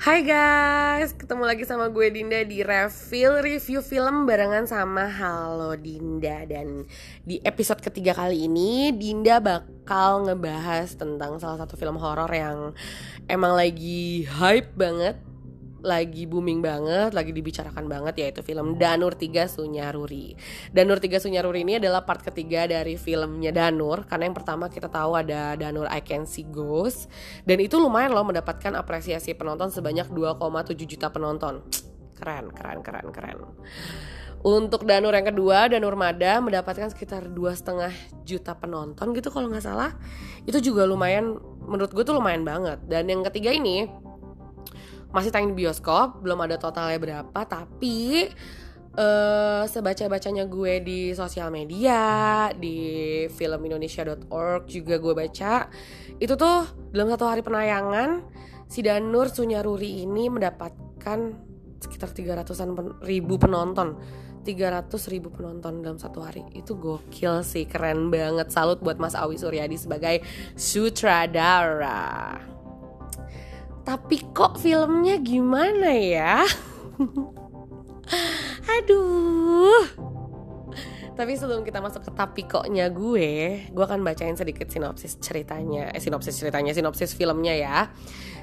Hai guys, ketemu lagi sama gue Dinda di Reveal Review Film barengan sama Halo Dinda. Dan di episode ketiga kali ini Dinda bakal ngebahas tentang salah satu film horor yang emang lagi hype banget lagi booming banget, lagi dibicarakan banget yaitu film Danur 3 Sunyaruri. Danur 3 Sunyaruri ini adalah part ketiga dari filmnya Danur karena yang pertama kita tahu ada Danur I Can See Ghost dan itu lumayan loh mendapatkan apresiasi penonton sebanyak 2,7 juta penonton. Keren, keren, keren, keren. Untuk Danur yang kedua, Danur Mada mendapatkan sekitar dua setengah juta penonton gitu kalau nggak salah. Itu juga lumayan, menurut gue tuh lumayan banget. Dan yang ketiga ini, masih tayang di bioskop belum ada totalnya berapa tapi uh, sebaca-bacanya gue di sosial media di filmindonesia.org juga gue baca. Itu tuh dalam satu hari penayangan si Danur Sunyaruri ini mendapatkan sekitar 300-an pen ribu penonton. 300 ribu penonton dalam satu hari. Itu gokil sih keren banget. Salut buat Mas Awi Suryadi sebagai sutradara tapi kok filmnya gimana ya? Aduh. Tapi sebelum kita masuk ke tapi koknya gue, gue akan bacain sedikit sinopsis ceritanya. Eh sinopsis ceritanya, sinopsis filmnya ya.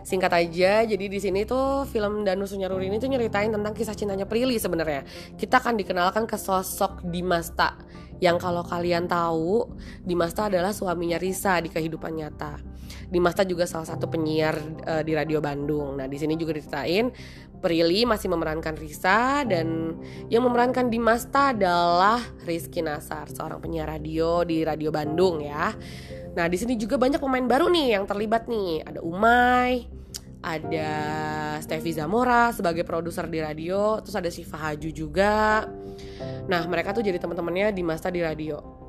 Singkat aja, jadi di sini tuh film Danu Sunyaruri ini tuh nyeritain tentang kisah cintanya Prilly sebenarnya. Kita akan dikenalkan ke sosok Dimasta yang kalau kalian tahu Dimasta adalah suaminya Risa di kehidupan nyata. Dimasta juga salah satu penyiar uh, di Radio Bandung. Nah, di sini juga diceritain Prilly masih memerankan Risa dan yang memerankan Dimasta adalah Rizky Nasar, seorang penyiar radio di Radio Bandung ya. Nah, di sini juga banyak pemain baru nih yang terlibat nih. Ada Umay, ada Steffi Zamora sebagai produser di radio, terus ada Siva Haju juga. Nah, mereka tuh jadi teman-temannya di Masta di radio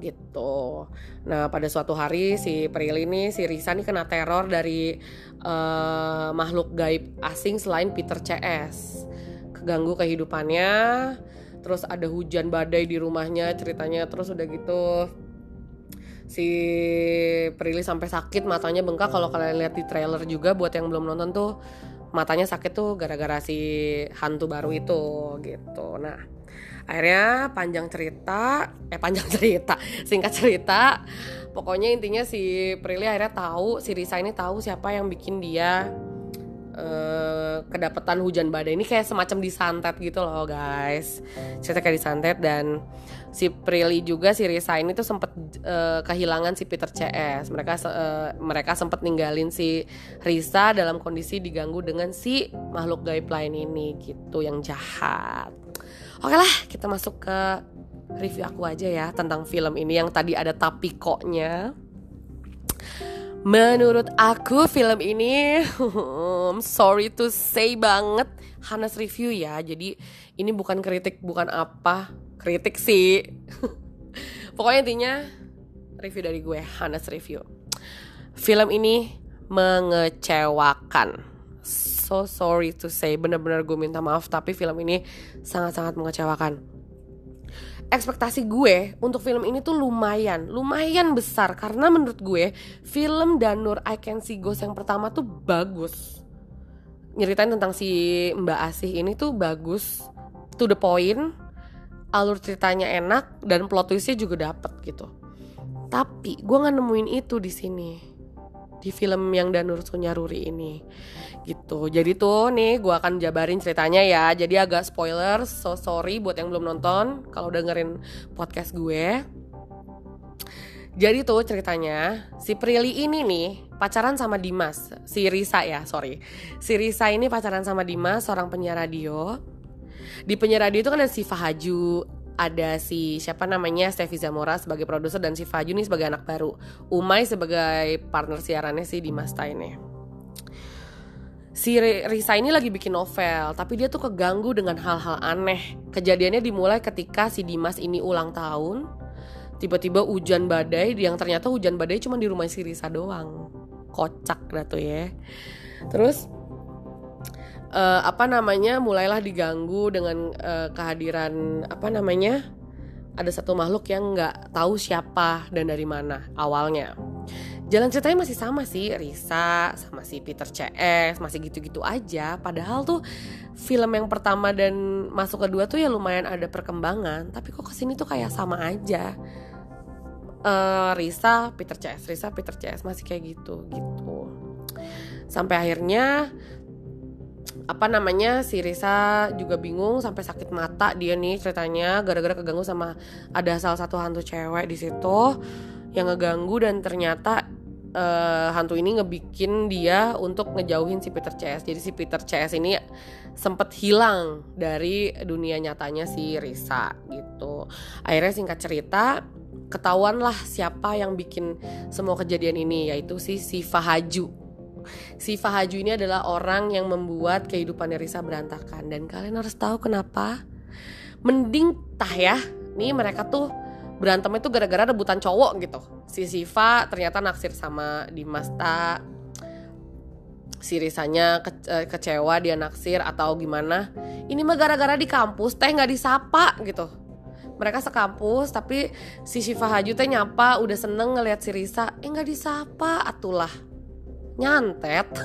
gitu. Nah pada suatu hari si Prilly ini si Risa nih kena teror dari uh, makhluk gaib asing selain Peter CS. Keganggu kehidupannya, terus ada hujan badai di rumahnya ceritanya terus udah gitu si Prilly sampai sakit matanya bengkak kalau kalian lihat di trailer juga buat yang belum nonton tuh matanya sakit tuh gara-gara si hantu baru itu gitu. Nah, akhirnya panjang cerita eh panjang cerita singkat cerita. Pokoknya intinya si Prilly akhirnya tahu si Risa ini tahu siapa yang bikin dia Uh, kedapatan hujan badai. Ini kayak semacam disantet gitu loh guys. Cerita kayak disantet dan si Prilly juga si Risa ini tuh sempet uh, kehilangan si Peter CS mereka uh, mereka sempet ninggalin si Risa dalam kondisi diganggu dengan si makhluk gaib lain ini gitu yang jahat Oke lah, kita masuk ke review aku aja ya tentang film ini yang tadi ada tapi koknya. Menurut aku film ini sorry to say banget Hanes review ya. Jadi ini bukan kritik, bukan apa. Kritik sih. Pokoknya intinya review dari gue Hanes review. Film ini mengecewakan so sorry to say. Bener-bener gue minta maaf tapi film ini sangat-sangat mengecewakan. Ekspektasi gue untuk film ini tuh lumayan lumayan besar. Karena menurut gue film Danur I Can See Ghost yang pertama tuh bagus. Nyeritain tentang si Mbak Asih ini tuh bagus. To the point alur ceritanya enak dan plot twistnya juga dapet gitu. Tapi gue nggak nemuin itu di sini di film yang Danur Sunyaruri ini. Gitu. Jadi tuh nih gue akan jabarin ceritanya ya. Jadi agak spoiler so sorry buat yang belum nonton kalau dengerin podcast gue. Jadi tuh ceritanya si Prilly ini nih pacaran sama Dimas. Si Risa ya sorry. Si Risa ini pacaran sama Dimas seorang penyiar radio. Di penyiar radio itu kan ada si Fahaju ada si siapa namanya Steffi Zamora sebagai produser dan si Faju nih sebagai anak baru. Umay sebagai partner siarannya si Dimas ini si Risa ini lagi bikin novel tapi dia tuh keganggu dengan hal-hal aneh. Kejadiannya dimulai ketika si Dimas ini ulang tahun tiba-tiba hujan badai yang ternyata hujan badai cuma di rumah si Risa doang. Kocak dah tuh ya. Terus uh, apa namanya mulailah diganggu dengan uh, kehadiran apa namanya ada satu makhluk yang nggak tahu siapa dan dari mana awalnya. Jalan ceritanya masih sama sih Risa sama si Peter CS masih gitu-gitu aja. Padahal tuh film yang pertama dan masuk kedua tuh ya lumayan ada perkembangan tapi kok ke sini tuh kayak sama aja. Uh, Risa Peter CS Risa Peter CS masih kayak gitu gitu. Sampai akhirnya apa namanya si Risa juga bingung sampai sakit mata dia nih ceritanya gara-gara keganggu sama ada salah satu hantu cewek di situ yang ngeganggu dan ternyata uh, hantu ini ngebikin dia untuk ngejauhin si Peter CS. Jadi si Peter CS ini sempet hilang dari dunia nyatanya si Risa gitu. Akhirnya singkat cerita ketahuan lah siapa yang bikin semua kejadian ini yaitu si Siva Haju Si Fahaju ini adalah orang yang membuat kehidupan Risa berantakan. Dan kalian harus tahu kenapa. Mending tah ya, nih mereka tuh berantem itu gara-gara rebutan cowok gitu. Si Siva ternyata naksir sama Dimas tak si Risanya ke, eh, kecewa dia naksir atau gimana. Ini mah gara-gara di kampus teh nggak disapa gitu. Mereka sekampus tapi si Siva Haju teh nyapa udah seneng ngeliat si Risa. Eh nggak disapa atulah nyantet.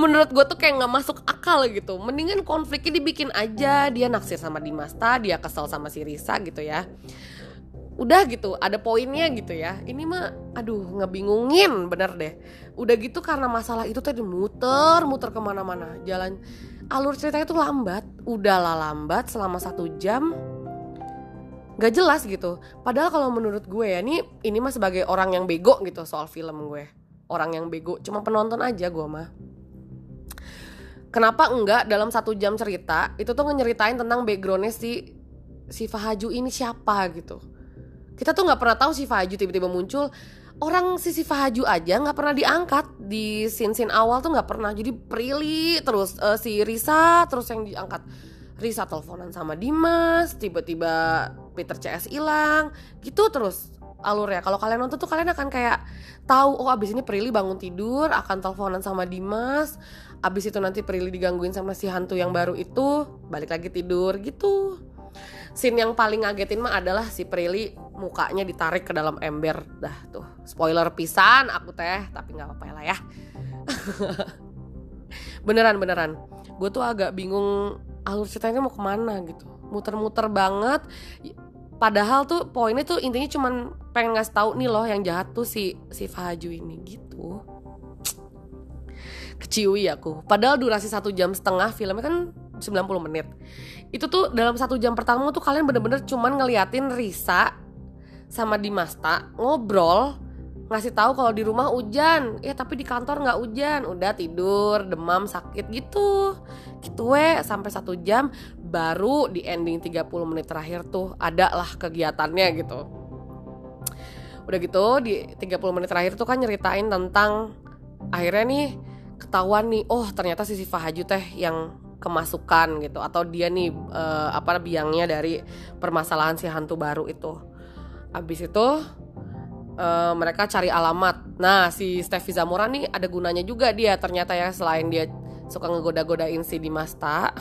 Menurut gue tuh kayak nggak masuk akal gitu. Mendingan konfliknya dibikin aja. Dia naksir sama Dimasta dia kesel sama si Risa gitu ya. Udah gitu ada poinnya gitu ya. Ini mah aduh ngebingungin bener deh. Udah gitu karena masalah itu tadi muter muter ke mana-mana. Jalan alur ceritanya tuh lambat. Udahlah lambat selama satu jam. Nggak jelas gitu. Padahal kalau menurut gue ya ini ini mah sebagai orang yang bego gitu soal film gue orang yang bego cuma penonton aja gue mah. Kenapa enggak dalam satu jam cerita itu tuh nyeritain tentang backgroundnya si si Fahaju ini siapa gitu. Kita tuh nggak pernah tahu si Fahaju tiba-tiba muncul. Orang si si Fahaju aja nggak pernah diangkat. Di scene-scene awal tuh nggak pernah. Jadi Prilly terus uh, si Risa terus yang diangkat. Risa teleponan sama Dimas tiba-tiba Peter CS hilang. Gitu terus alurnya. Kalau kalian nonton tuh kalian akan kayak tahu oh abis ini Prilly bangun tidur akan teleponan sama Dimas. Abis itu nanti Prilly digangguin sama si hantu yang baru itu balik lagi tidur gitu. Scene yang paling ngagetin mah adalah si Prilly mukanya ditarik ke dalam ember. Dah tuh spoiler pisan aku teh tapi nggak apa-apa lah ya. beneran beneran. Gue tuh agak bingung alur ceritanya mau ke mana gitu muter-muter banget padahal tuh poinnya tuh intinya cuman pengen ngasih tahu nih loh yang jahat tuh si si Fahaju ini gitu. Keciwi aku. Padahal durasi satu jam setengah filmnya kan 90 menit. Itu tuh dalam satu jam pertama tuh kalian bener-bener cuman ngeliatin Risa sama Dimasta ngobrol ngasih tahu kalau di rumah hujan. Ya tapi di kantor nggak hujan. Udah tidur demam sakit gitu. Gitu we sampai satu jam baru di ending 30 menit terakhir tuh ada lah kegiatannya gitu udah gitu di 30 menit terakhir tuh kan nyeritain tentang akhirnya nih ketahuan nih oh ternyata si Siva Haju teh yang kemasukan gitu atau dia nih uh, apa biangnya dari permasalahan si hantu baru itu abis itu uh, mereka cari alamat. Nah, si Steffi Zamora nih ada gunanya juga dia ternyata ya selain dia suka ngegoda-godain si Dimasta.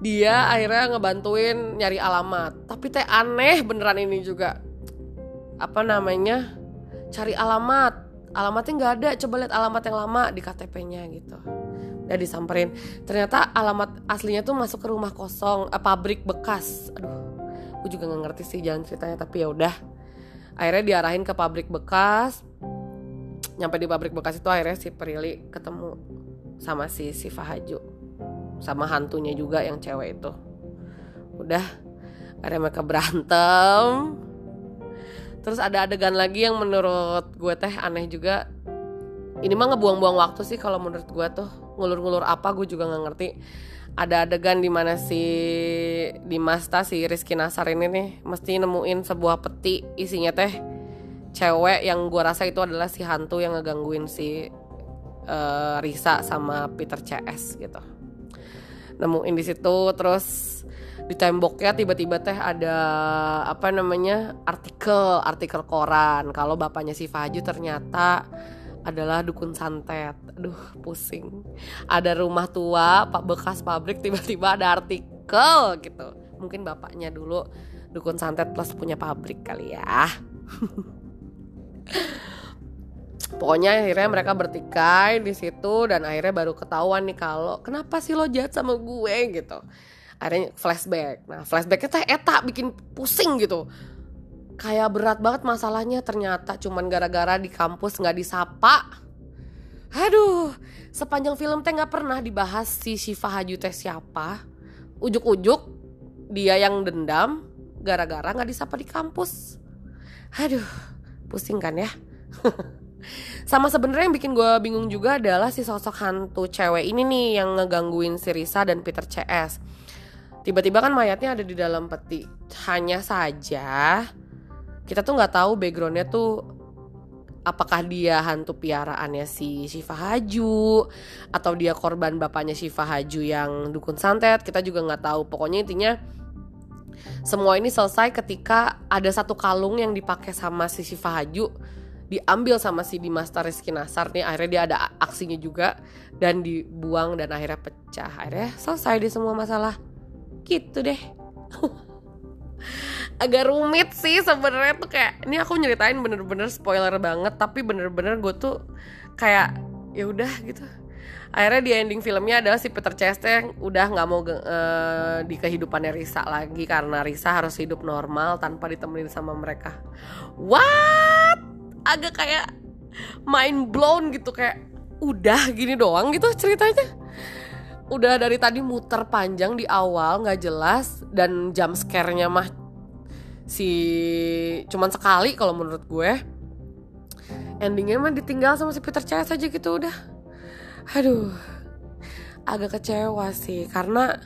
Dia akhirnya ngebantuin nyari alamat. Tapi teh aneh beneran ini juga. Apa namanya? Cari alamat. Alamatnya nggak ada. Coba lihat alamat yang lama di KTP-nya gitu. Udah disamperin. Ternyata alamat aslinya tuh masuk ke rumah kosong, eh, pabrik bekas. Aduh, gue juga nggak ngerti sih jalan ceritanya tapi ya udah akhirnya diarahin ke pabrik bekas nyampe di pabrik bekas itu akhirnya si Prilly ketemu sama si si Fahaju sama hantunya juga yang cewek itu. Udah akhirnya mereka berantem. Terus ada adegan lagi yang menurut gue teh aneh juga. Ini mah ngebuang-buang waktu sih kalau menurut gue tuh. Ngulur-ngulur apa gue juga nggak ngerti. Ada adegan di mana si Dimasta si Rizky Nasar ini nih mesti nemuin sebuah peti. Isinya teh cewek yang gue rasa itu adalah si hantu yang ngegangguin si uh, Risa sama Peter CS gitu nemuin di situ terus di temboknya tiba-tiba teh ada apa namanya artikel artikel koran kalau bapaknya si Faju ternyata adalah dukun santet. Aduh, pusing. Ada rumah tua, pak bekas pabrik, tiba-tiba ada artikel gitu. Mungkin bapaknya dulu dukun santet plus punya pabrik kali ya. Pokoknya akhirnya mereka bertikai di situ dan akhirnya baru ketahuan nih kalau kenapa sih lo jahat sama gue gitu. Akhirnya flashback. Nah flashbacknya teh eta bikin pusing gitu. Kayak berat banget masalahnya ternyata cuman gara-gara di kampus nggak disapa. Aduh, sepanjang film teh nggak pernah dibahas si Shiva Haju teh siapa. Ujuk-ujuk dia yang dendam gara-gara nggak disapa di kampus. Aduh, pusing kan ya. Sama sebenarnya yang bikin gue bingung juga adalah si sosok hantu cewek ini nih yang ngegangguin si Risa dan Peter CS. Tiba-tiba kan mayatnya ada di dalam peti. Hanya saja kita tuh nggak tahu backgroundnya tuh apakah dia hantu piaraannya si Shiva Haju atau dia korban bapaknya Shiva Haju yang dukun santet kita juga nggak tahu pokoknya intinya semua ini selesai ketika ada satu kalung yang dipakai sama si Shiva Haju diambil sama si Dimas Rizky Nasar nih akhirnya dia ada aksinya juga dan dibuang dan akhirnya pecah. Akhirnya selesai deh semua masalah. Gitu deh. Agak rumit sih sebenarnya tuh kayak ini aku nyeritain bener-bener spoiler banget tapi bener-bener gue tuh kayak ya udah gitu. Akhirnya di ending filmnya adalah si Peter Chester yang udah nggak mau uh, di kehidupannya Risa lagi karena Risa harus hidup normal tanpa ditemenin sama mereka. What agak kayak mind blown gitu kayak udah gini doang gitu ceritanya. Udah dari tadi muter panjang di awal nggak jelas dan jam scare-nya mah si cuman sekali kalau menurut gue. Endingnya mah ditinggal sama si Peter Chase aja gitu udah. Aduh agak kecewa sih karena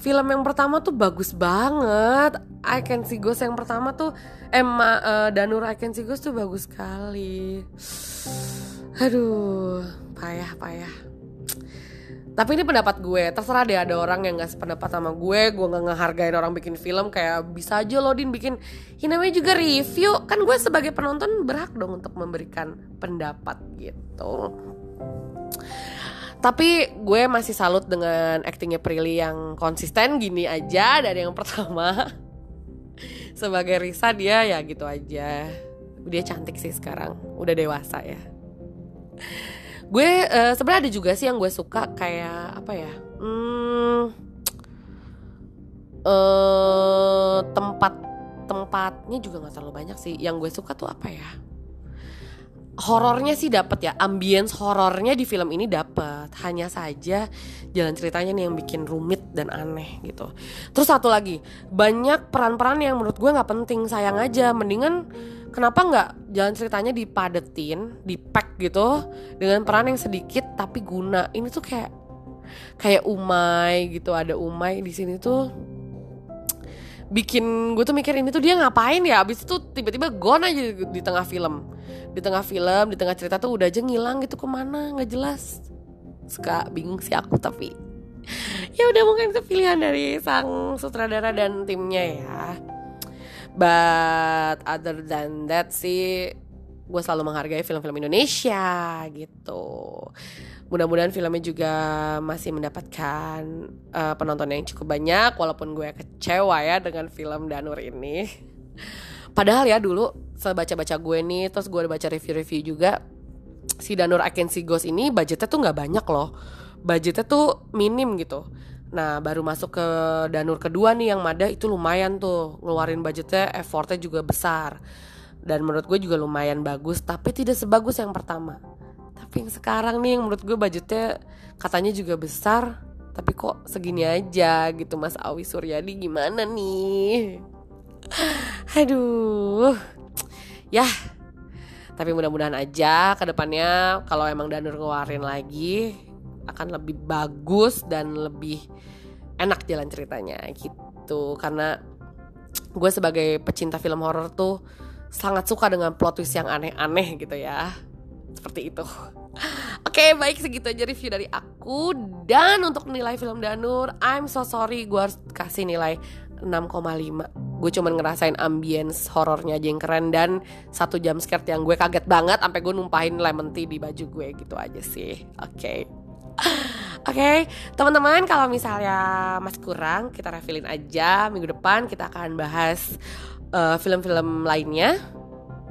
film yang pertama tuh bagus banget. I Can See Ghost yang pertama tuh Emma uh, Danur I Can See Ghost tuh bagus sekali. Aduh payah payah. Tapi ini pendapat gue terserah deh ada orang yang gak sependapat sama gue gue gak ngehargain orang bikin film kayak bisa aja lo din bikin. Ini namanya juga review. Kan gue sebagai penonton berhak dong untuk memberikan pendapat gitu tapi gue masih salut dengan actingnya Prilly yang konsisten gini aja dari yang pertama. Sebagai Risa dia ya gitu aja. Dia cantik sih sekarang. Udah dewasa ya. Gue uh, sebenarnya ada juga sih yang gue suka kayak apa ya hmm, uh, tempat tempatnya juga nggak terlalu banyak sih. Yang gue suka tuh apa ya horornya sih dapat ya ambience horornya di film ini dapat hanya saja jalan ceritanya nih yang bikin rumit dan aneh gitu. Terus satu lagi banyak peran-peran yang menurut gue nggak penting sayang aja. Mendingan kenapa nggak jalan ceritanya dipadetin dipack gitu dengan peran yang sedikit tapi guna. Ini tuh kayak kayak umai gitu ada umai di sini tuh bikin gue tuh mikir ini tuh dia ngapain ya? Abis itu tiba-tiba gone aja di tengah film. Di tengah film di tengah cerita tuh udah aja ngilang gitu ke mana? Nggak jelas. Suka bingung sih aku tapi ya udah mungkin itu pilihan dari sang sutradara dan timnya ya. But other than that sih gue selalu menghargai film-film Indonesia gitu. Mudah-mudahan filmnya juga masih mendapatkan uh, penonton yang cukup banyak walaupun gue kecewa ya dengan film Danur ini. Padahal ya dulu sebaca-baca gue nih terus gue baca review-review juga si Danur Agency Ghost ini budgetnya tuh nggak banyak loh. Budgetnya tuh minim gitu. Nah baru masuk ke Danur kedua nih yang Mada itu lumayan tuh. Ngeluarin budgetnya effortnya juga besar dan menurut gue juga lumayan bagus tapi tidak sebagus yang pertama. Tapi yang sekarang nih yang menurut gue budgetnya katanya juga besar tapi kok segini aja gitu Mas Awi Suryadi gimana nih? Aduh. Ya tapi mudah-mudahan aja ke depannya kalau emang Danur ngeluarin lagi akan lebih bagus dan lebih enak jalan ceritanya gitu. Karena gue sebagai pecinta film horor tuh sangat suka dengan plot twist yang aneh-aneh gitu ya. Seperti itu. Oke okay, baik segitu aja review dari aku. Dan untuk nilai film Danur I'm so sorry gue harus kasih nilai 6,5 Gue cuman ngerasain ambience horornya aja yang keren Dan satu jam skirt yang gue kaget banget Sampai gue numpahin lemon tea di baju gue gitu aja sih. Oke. Okay. Oke, okay, teman-teman kalau misalnya masih kurang kita refillin aja. Minggu depan kita akan bahas uh, film-film lainnya.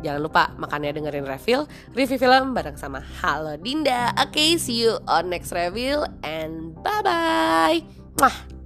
Jangan lupa makannya dengerin review Review film bareng sama Halo Dinda. Oke okay, see you on next review And bye-bye. Mwah